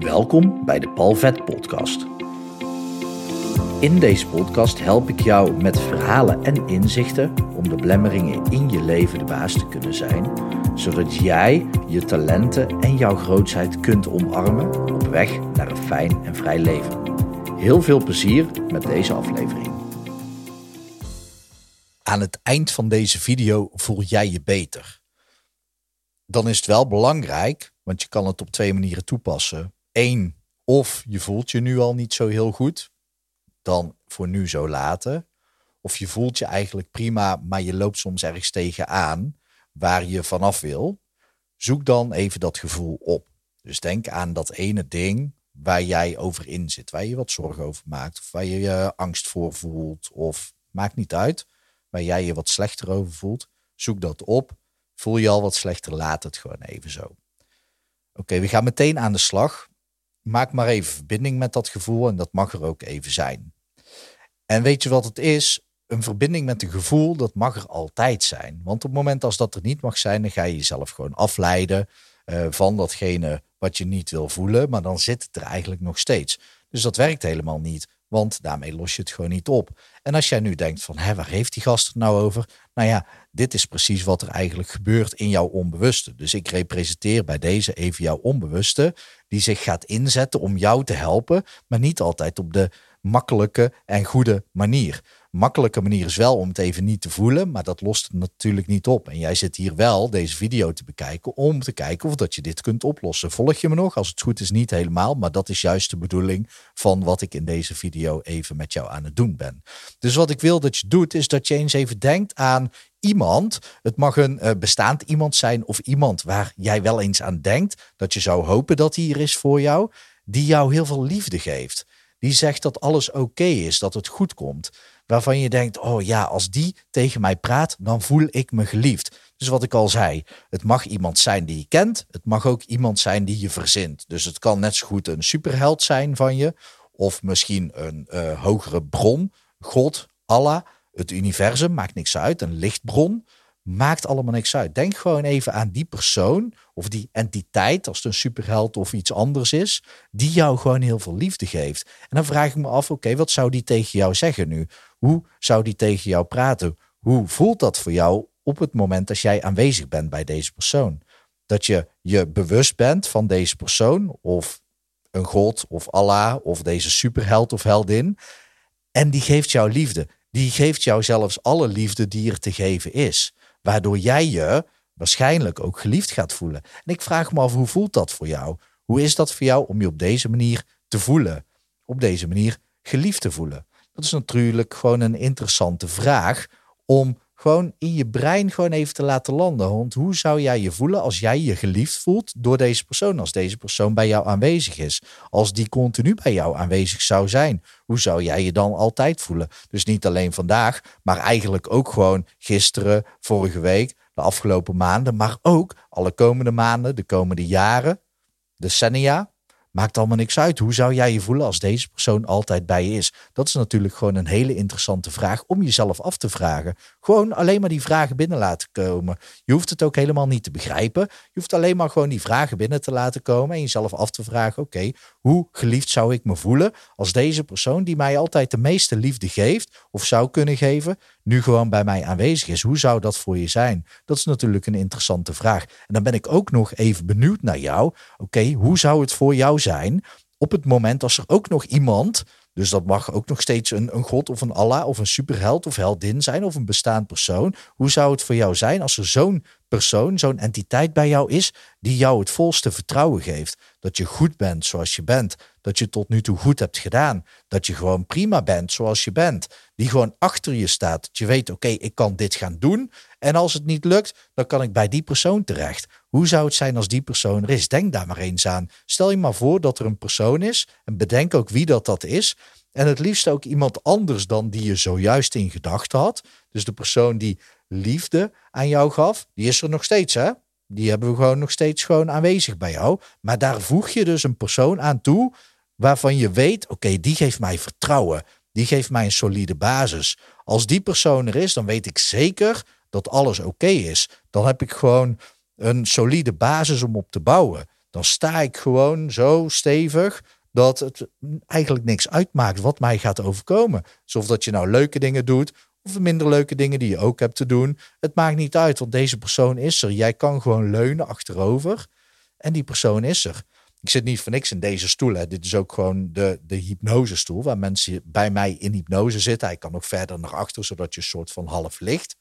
Welkom bij de Palvet Podcast. In deze podcast help ik jou met verhalen en inzichten om de blemmeringen in je leven de baas te kunnen zijn, zodat jij je talenten en jouw grootsheid kunt omarmen op weg naar een fijn en vrij leven. Heel veel plezier met deze aflevering. Aan het eind van deze video voel jij je beter. Dan is het wel belangrijk, want je kan het op twee manieren toepassen. Of je voelt je nu al niet zo heel goed, dan voor nu zo laten. Of je voelt je eigenlijk prima, maar je loopt soms ergens tegenaan waar je vanaf wil. Zoek dan even dat gevoel op. Dus denk aan dat ene ding waar jij over in zit, waar je wat zorgen over maakt, of waar je je angst voor voelt, of maakt niet uit, waar jij je wat slechter over voelt. Zoek dat op. Voel je al wat slechter, laat het gewoon even zo. Oké, we gaan meteen aan de slag. Maak maar even verbinding met dat gevoel en dat mag er ook even zijn. En weet je wat het is? Een verbinding met een gevoel, dat mag er altijd zijn. Want op het moment als dat er niet mag zijn, dan ga je jezelf gewoon afleiden uh, van datgene wat je niet wil voelen. Maar dan zit het er eigenlijk nog steeds. Dus dat werkt helemaal niet. Want daarmee los je het gewoon niet op. En als jij nu denkt van, hé, waar heeft die gast het nou over? Nou ja, dit is precies wat er eigenlijk gebeurt in jouw onbewuste. Dus ik representeer bij deze even jouw onbewuste, die zich gaat inzetten om jou te helpen, maar niet altijd op de makkelijke en goede manier makkelijke manier is wel om het even niet te voelen, maar dat lost het natuurlijk niet op. En jij zit hier wel deze video te bekijken om te kijken of dat je dit kunt oplossen. Volg je me nog? Als het goed is, niet helemaal, maar dat is juist de bedoeling van wat ik in deze video even met jou aan het doen ben. Dus wat ik wil dat je doet, is dat je eens even denkt aan iemand. Het mag een uh, bestaand iemand zijn of iemand waar jij wel eens aan denkt, dat je zou hopen dat hij hier is voor jou, die jou heel veel liefde geeft. Die zegt dat alles oké is, dat het goed komt waarvan je denkt, oh ja, als die tegen mij praat, dan voel ik me geliefd. Dus wat ik al zei, het mag iemand zijn die je kent, het mag ook iemand zijn die je verzint. Dus het kan net zo goed een superheld zijn van je, of misschien een uh, hogere bron, God, Allah, het universum, maakt niks uit, een lichtbron. Maakt allemaal niks uit. Denk gewoon even aan die persoon of die entiteit, als het een superheld of iets anders is, die jou gewoon heel veel liefde geeft. En dan vraag ik me af, oké, wat zou die tegen jou zeggen nu? Hoe zou die tegen jou praten? Hoe voelt dat voor jou op het moment dat jij aanwezig bent bij deze persoon? Dat je je bewust bent van deze persoon of een god of Allah of deze superheld of heldin. En die geeft jou liefde. Die geeft jou zelfs alle liefde die er te geven is. Waardoor jij je waarschijnlijk ook geliefd gaat voelen. En ik vraag me af, hoe voelt dat voor jou? Hoe is dat voor jou om je op deze manier te voelen? Op deze manier geliefd te voelen? Dat is natuurlijk gewoon een interessante vraag om gewoon in je brein gewoon even te laten landen. Want hoe zou jij je voelen als jij je geliefd voelt door deze persoon? Als deze persoon bij jou aanwezig is. Als die continu bij jou aanwezig zou zijn. Hoe zou jij je dan altijd voelen? Dus niet alleen vandaag, maar eigenlijk ook gewoon gisteren, vorige week, de afgelopen maanden. Maar ook alle komende maanden, de komende jaren, decennia. Maakt allemaal niks uit. Hoe zou jij je voelen als deze persoon altijd bij je is? Dat is natuurlijk gewoon een hele interessante vraag om jezelf af te vragen. Gewoon alleen maar die vragen binnen laten komen. Je hoeft het ook helemaal niet te begrijpen. Je hoeft alleen maar gewoon die vragen binnen te laten komen en jezelf af te vragen: oké, hoe geliefd zou ik me voelen als deze persoon die mij altijd de meeste liefde geeft of zou kunnen geven, nu gewoon bij mij aanwezig is? Hoe zou dat voor je zijn? Dat is natuurlijk een interessante vraag. En dan ben ik ook nog even benieuwd naar jou. Oké, hoe zou het voor jou zijn op het moment als er ook nog iemand dus dat mag ook nog steeds een, een god of een Allah of een superheld of heldin zijn of een bestaand persoon. Hoe zou het voor jou zijn als er zo'n persoon, zo'n entiteit bij jou is die jou het volste vertrouwen geeft? Dat je goed bent zoals je bent. Dat je tot nu toe goed hebt gedaan. Dat je gewoon prima bent zoals je bent. Die gewoon achter je staat. Dat je weet, oké, ik kan dit gaan doen. En als het niet lukt, dan kan ik bij die persoon terecht. Hoe zou het zijn als die persoon er is? Denk daar maar eens aan. Stel je maar voor dat er een persoon is. En bedenk ook wie dat, dat is. En het liefst ook iemand anders dan die je zojuist in gedachten had. Dus de persoon die liefde aan jou gaf, die is er nog steeds, hè? Die hebben we gewoon nog steeds gewoon aanwezig bij jou. Maar daar voeg je dus een persoon aan toe waarvan je weet, oké, die geeft mij vertrouwen. Die geeft mij een solide basis. Als die persoon er is, dan weet ik zeker dat alles oké is. Dan heb ik gewoon een solide basis om op te bouwen. dan sta ik gewoon zo stevig dat het eigenlijk niks uitmaakt wat mij gaat overkomen. Alsof dat je nou leuke dingen doet of minder leuke dingen die je ook hebt te doen. Het maakt niet uit, want deze persoon is er. Jij kan gewoon leunen achterover en die persoon is er. Ik zit niet voor niks in deze stoel. Hè. Dit is ook gewoon de, de hypnosestoel, waar mensen bij mij in hypnose zitten. Hij kan ook verder naar achter, zodat je een soort van half ligt.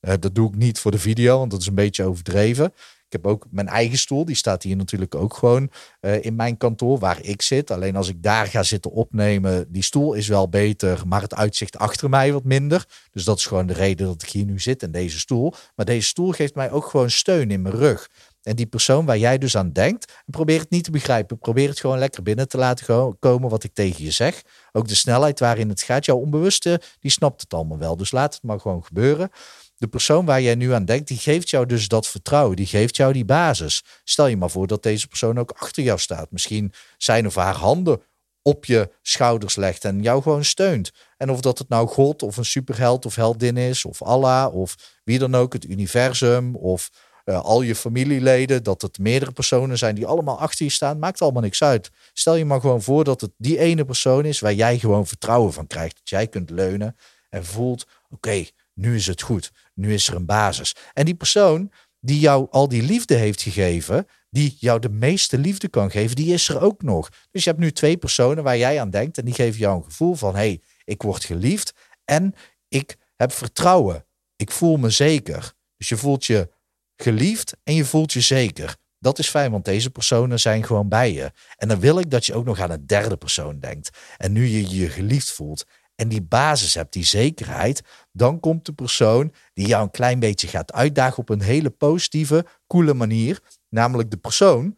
Uh, dat doe ik niet voor de video, want dat is een beetje overdreven. Ik heb ook mijn eigen stoel, die staat hier natuurlijk ook gewoon uh, in mijn kantoor waar ik zit. Alleen als ik daar ga zitten opnemen, die stoel is wel beter, maar het uitzicht achter mij wat minder. Dus dat is gewoon de reden dat ik hier nu zit in deze stoel. Maar deze stoel geeft mij ook gewoon steun in mijn rug. En die persoon waar jij dus aan denkt, probeer het niet te begrijpen. Probeer het gewoon lekker binnen te laten komen wat ik tegen je zeg. Ook de snelheid waarin het gaat. Jouw onbewuste, die snapt het allemaal wel. Dus laat het maar gewoon gebeuren. De persoon waar jij nu aan denkt, die geeft jou dus dat vertrouwen. Die geeft jou die basis. Stel je maar voor dat deze persoon ook achter jou staat. Misschien zijn of haar handen op je schouders legt en jou gewoon steunt. En of dat het nou God of een superheld of heldin is, of Allah of wie dan ook, het universum of uh, al je familieleden, dat het meerdere personen zijn die allemaal achter je staan, maakt allemaal niks uit. Stel je maar gewoon voor dat het die ene persoon is waar jij gewoon vertrouwen van krijgt. Dat jij kunt leunen en voelt, oké, nu is het goed. Nu is er een basis. En die persoon die jou al die liefde heeft gegeven, die jou de meeste liefde kan geven, die is er ook nog. Dus je hebt nu twee personen waar jij aan denkt en die geven jou een gevoel van, hé, hey, ik word geliefd en ik heb vertrouwen. Ik voel me zeker. Dus je voelt je geliefd en je voelt je zeker. Dat is fijn, want deze personen zijn gewoon bij je. En dan wil ik dat je ook nog aan een derde persoon denkt. En nu je je geliefd voelt en die basis hebt, die zekerheid, dan komt de persoon die jou een klein beetje gaat uitdagen op een hele positieve, coole manier. Namelijk de persoon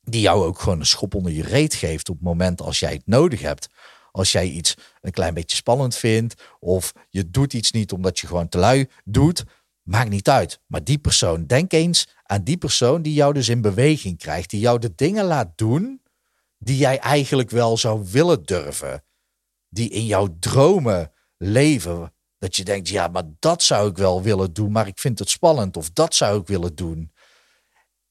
die jou ook gewoon een schop onder je reet geeft op het moment als jij het nodig hebt. Als jij iets een klein beetje spannend vindt, of je doet iets niet omdat je gewoon te lui doet, Maakt niet uit. Maar die persoon, denk eens aan die persoon die jou dus in beweging krijgt. Die jou de dingen laat doen die jij eigenlijk wel zou willen durven. Die in jouw dromen leven. Dat je denkt, ja, maar dat zou ik wel willen doen, maar ik vind het spannend. Of dat zou ik willen doen.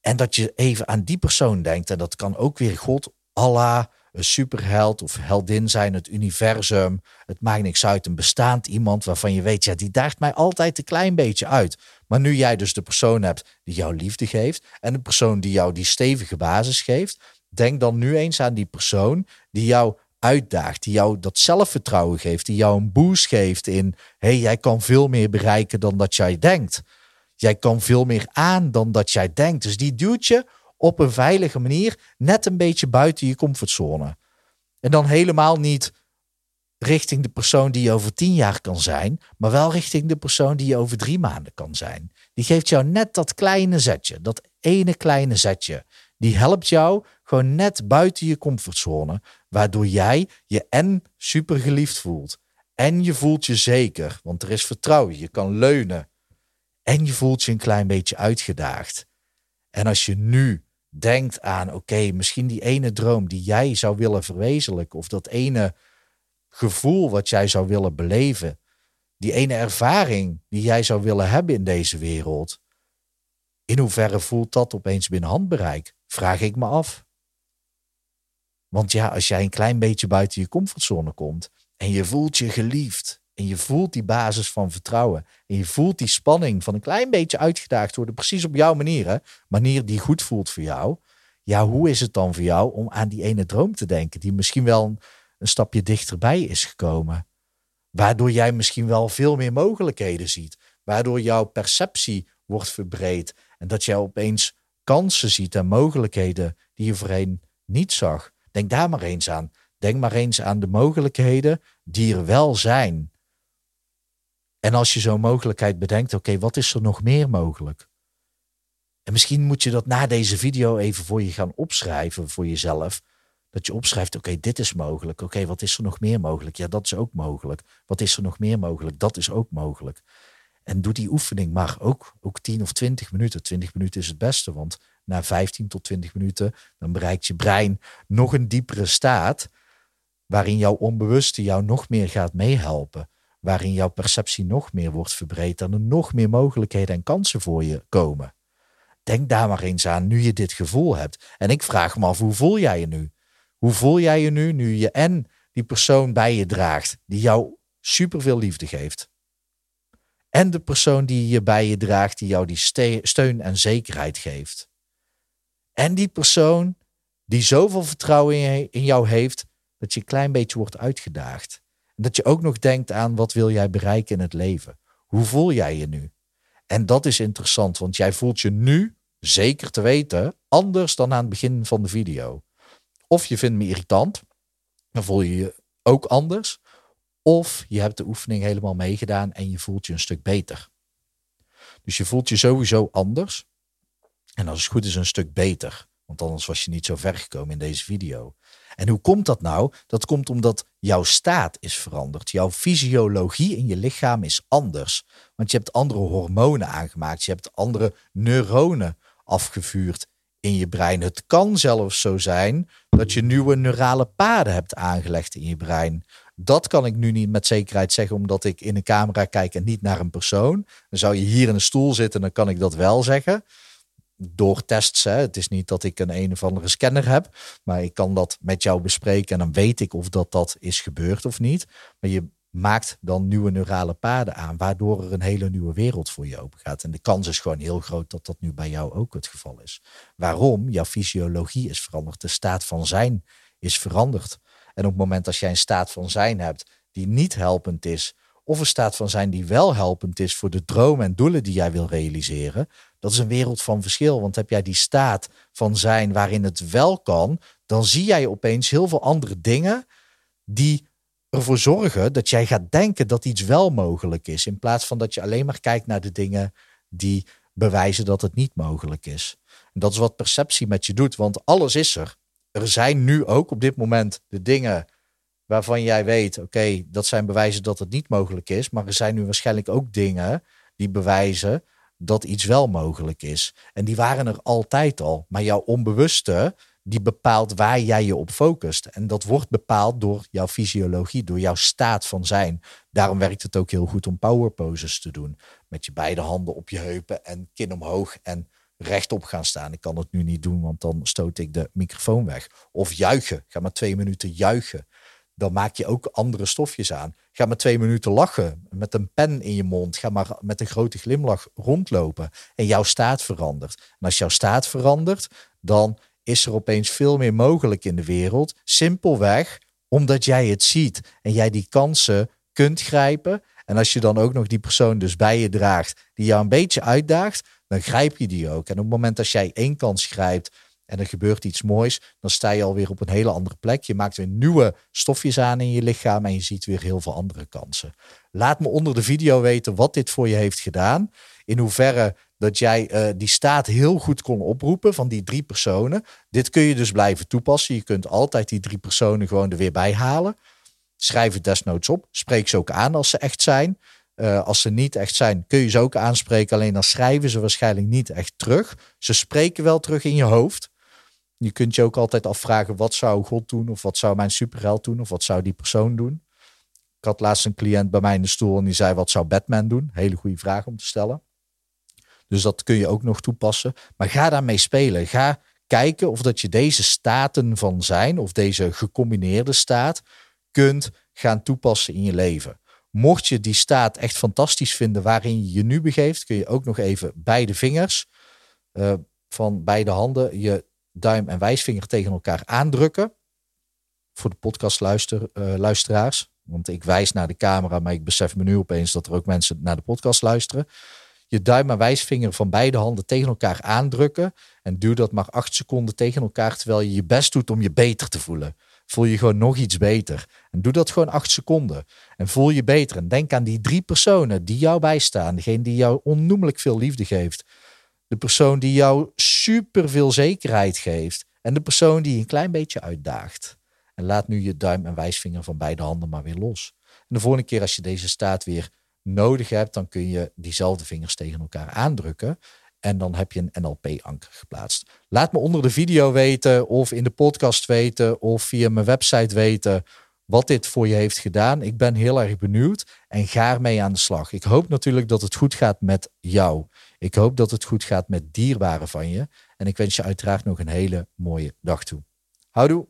En dat je even aan die persoon denkt. En dat kan ook weer God, Allah, een superheld of heldin zijn, het universum. Het maakt niks uit. Een bestaand iemand waarvan je weet, ja, die daagt mij altijd een klein beetje uit. Maar nu jij dus de persoon hebt die jou liefde geeft en de persoon die jou die stevige basis geeft, denk dan nu eens aan die persoon die jou uitdaagt, die jou dat zelfvertrouwen geeft, die jou een boost geeft in, hey, jij kan veel meer bereiken dan dat jij denkt. Jij kan veel meer aan dan dat jij denkt. Dus die duwt je op een veilige manier net een beetje buiten je comfortzone. En dan helemaal niet richting de persoon die je over tien jaar kan zijn, maar wel richting de persoon die je over drie maanden kan zijn. Die geeft jou net dat kleine zetje, dat ene kleine zetje. Die helpt jou gewoon net buiten je comfortzone, waardoor jij je en super geliefd voelt. En je voelt je zeker, want er is vertrouwen, je kan leunen. En je voelt je een klein beetje uitgedaagd. En als je nu denkt aan, oké, misschien die ene droom die jij zou willen verwezenlijken, of dat ene gevoel wat jij zou willen beleven, die ene ervaring die jij zou willen hebben in deze wereld, in hoeverre voelt dat opeens binnen handbereik? Vraag ik me af. Want ja, als jij een klein beetje buiten je comfortzone komt en je voelt je geliefd en je voelt die basis van vertrouwen. En je voelt die spanning van een klein beetje uitgedaagd worden. Precies op jouw manier. Manier die goed voelt voor jou. Ja, hoe is het dan voor jou om aan die ene droom te denken? Die misschien wel een, een stapje dichterbij is gekomen. Waardoor jij misschien wel veel meer mogelijkheden ziet. Waardoor jouw perceptie wordt verbreed. En dat jij opeens kansen ziet en mogelijkheden die je voorheen niet zag. Denk daar maar eens aan. Denk maar eens aan de mogelijkheden die er wel zijn. En als je zo'n mogelijkheid bedenkt, oké, wat is er nog meer mogelijk? En misschien moet je dat na deze video even voor je gaan opschrijven voor jezelf. Dat je opschrijft, oké, dit is mogelijk. Oké, wat is er nog meer mogelijk? Ja, dat is ook mogelijk. Wat is er nog meer mogelijk? Dat is ook mogelijk. En doe die oefening maar ook, ook 10 of 20 minuten. 20 minuten is het beste, want na 15 tot 20 minuten dan bereikt je brein nog een diepere staat waarin jouw onbewuste jou nog meer gaat meehelpen waarin jouw perceptie nog meer wordt verbreed en er nog meer mogelijkheden en kansen voor je komen. Denk daar maar eens aan nu je dit gevoel hebt. En ik vraag me af, hoe voel jij je nu? Hoe voel jij je nu, nu je en die persoon bij je draagt, die jou superveel liefde geeft? En de persoon die je bij je draagt, die jou die steun en zekerheid geeft. En die persoon die zoveel vertrouwen in jou heeft, dat je een klein beetje wordt uitgedaagd. En dat je ook nog denkt aan wat wil jij bereiken in het leven? Hoe voel jij je nu? En dat is interessant, want jij voelt je nu, zeker te weten, anders dan aan het begin van de video. Of je vindt me irritant, dan voel je je ook anders. Of je hebt de oefening helemaal meegedaan en je voelt je een stuk beter. Dus je voelt je sowieso anders. En als het goed is, een stuk beter. Want anders was je niet zo ver gekomen in deze video. En hoe komt dat nou? Dat komt omdat jouw staat is veranderd. Jouw fysiologie in je lichaam is anders. Want je hebt andere hormonen aangemaakt. Je hebt andere neuronen afgevuurd in je brein. Het kan zelfs zo zijn dat je nieuwe neurale paden hebt aangelegd in je brein. Dat kan ik nu niet met zekerheid zeggen, omdat ik in een camera kijk en niet naar een persoon. Dan zou je hier in een stoel zitten, dan kan ik dat wel zeggen door tests. Hè. Het is niet dat ik een een of andere scanner heb, maar ik kan dat met jou bespreken en dan weet ik of dat, dat is gebeurd of niet. Maar je maakt dan nieuwe neurale paden aan, waardoor er een hele nieuwe wereld voor je open gaat. En de kans is gewoon heel groot dat dat nu bij jou ook het geval is. Waarom? Jouw fysiologie is veranderd, de staat van zijn is veranderd. En op het moment dat jij een staat van zijn hebt die niet helpend is, of een staat van zijn die wel helpend is voor de dromen en doelen die jij wil realiseren, dat is een wereld van verschil. Want heb jij die staat van zijn waarin het wel kan, dan zie jij opeens heel veel andere dingen die ervoor zorgen dat jij gaat denken dat iets wel mogelijk is. In plaats van dat je alleen maar kijkt naar de dingen die bewijzen dat het niet mogelijk is. En dat is wat perceptie met je doet, want alles is er. Er zijn nu ook op dit moment de dingen waarvan jij weet, oké, dat zijn bewijzen dat het niet mogelijk is. Maar er zijn nu waarschijnlijk ook dingen die bewijzen dat iets wel mogelijk is. En die waren er altijd al. Maar jouw onbewuste, die bepaalt waar jij je op focust. En dat wordt bepaald door jouw fysiologie, door jouw staat van zijn. Daarom werkt het ook heel goed om power poses te doen. Met je beide handen op je heupen en kin omhoog en rechtop gaan staan. Ik kan het nu niet doen, want dan stoot ik de microfoon weg. Of juichen. Ga maar twee minuten juichen dan maak je ook andere stofjes aan. Ga maar twee minuten lachen met een pen in je mond. Ga maar met een grote glimlach rondlopen. En jouw staat verandert. En als jouw staat verandert, dan is er opeens veel meer mogelijk in de wereld. Simpelweg omdat jij het ziet en jij die kansen kunt grijpen. En als je dan ook nog die persoon dus bij je draagt, die jou een beetje uitdaagt, dan grijp je die ook. En op het moment dat jij één kans grijpt en er gebeurt iets moois, dan sta je alweer op een hele andere plek. Je maakt weer nieuwe stofjes aan in je lichaam en je ziet weer heel veel andere kansen. Laat me onder de video weten wat dit voor je heeft gedaan. In hoeverre dat jij uh, die staat heel goed kon oproepen van die drie personen. Dit kun je dus blijven toepassen. Je kunt altijd die drie personen gewoon er weer bij halen. Schrijf het desnoods op. Spreek ze ook aan als ze echt zijn. Uh, als ze niet echt zijn, kun je ze ook aanspreken. Alleen dan schrijven ze waarschijnlijk niet echt terug. Ze spreken wel terug in je hoofd. Je kunt je ook altijd afvragen, wat zou God doen? Of wat zou mijn superheld doen? Of wat zou die persoon doen? Ik had laatst een cliënt bij mij in de stoel en die zei, wat zou Batman doen? Hele goede vraag om te stellen. Dus dat kun je ook nog toepassen. Maar ga daarmee spelen. Ga kijken of dat je deze staten van zijn, of deze gecombineerde staat, kunt gaan toepassen in je leven. Mocht je die staat echt fantastisch vinden waarin je je nu begeeft, kun je ook nog even beide vingers uh, van beide handen je duim en wijsvinger tegen elkaar aandrukken. Voor de podcastluisteraars. Uh, want ik wijs naar de camera, maar ik besef me nu opeens dat er ook mensen naar de podcast luisteren. Je duim en wijsvinger van beide handen tegen elkaar aandrukken. En doe dat maar acht seconden tegen elkaar, terwijl je je best doet om je beter te voelen. Voel je gewoon nog iets beter. En doe dat gewoon acht seconden. En voel je beter. En denk aan die drie personen die jou bijstaan. Degene die jou onnoemelijk veel liefde geeft. De persoon die jou super veel zekerheid geeft. En de persoon die je een klein beetje uitdaagt. En laat nu je duim en wijsvinger van beide handen maar weer los. En de volgende keer als je deze staat weer nodig hebt, dan kun je diezelfde vingers tegen elkaar aandrukken. En dan heb je een NLP-anker geplaatst. Laat me onder de video weten of in de podcast weten of via mijn website weten wat dit voor je heeft gedaan. Ik ben heel erg benieuwd en ga ermee aan de slag. Ik hoop natuurlijk dat het goed gaat met jou. Ik hoop dat het goed gaat met dierbaren van je. En ik wens je uiteraard nog een hele mooie dag toe. Houdoe!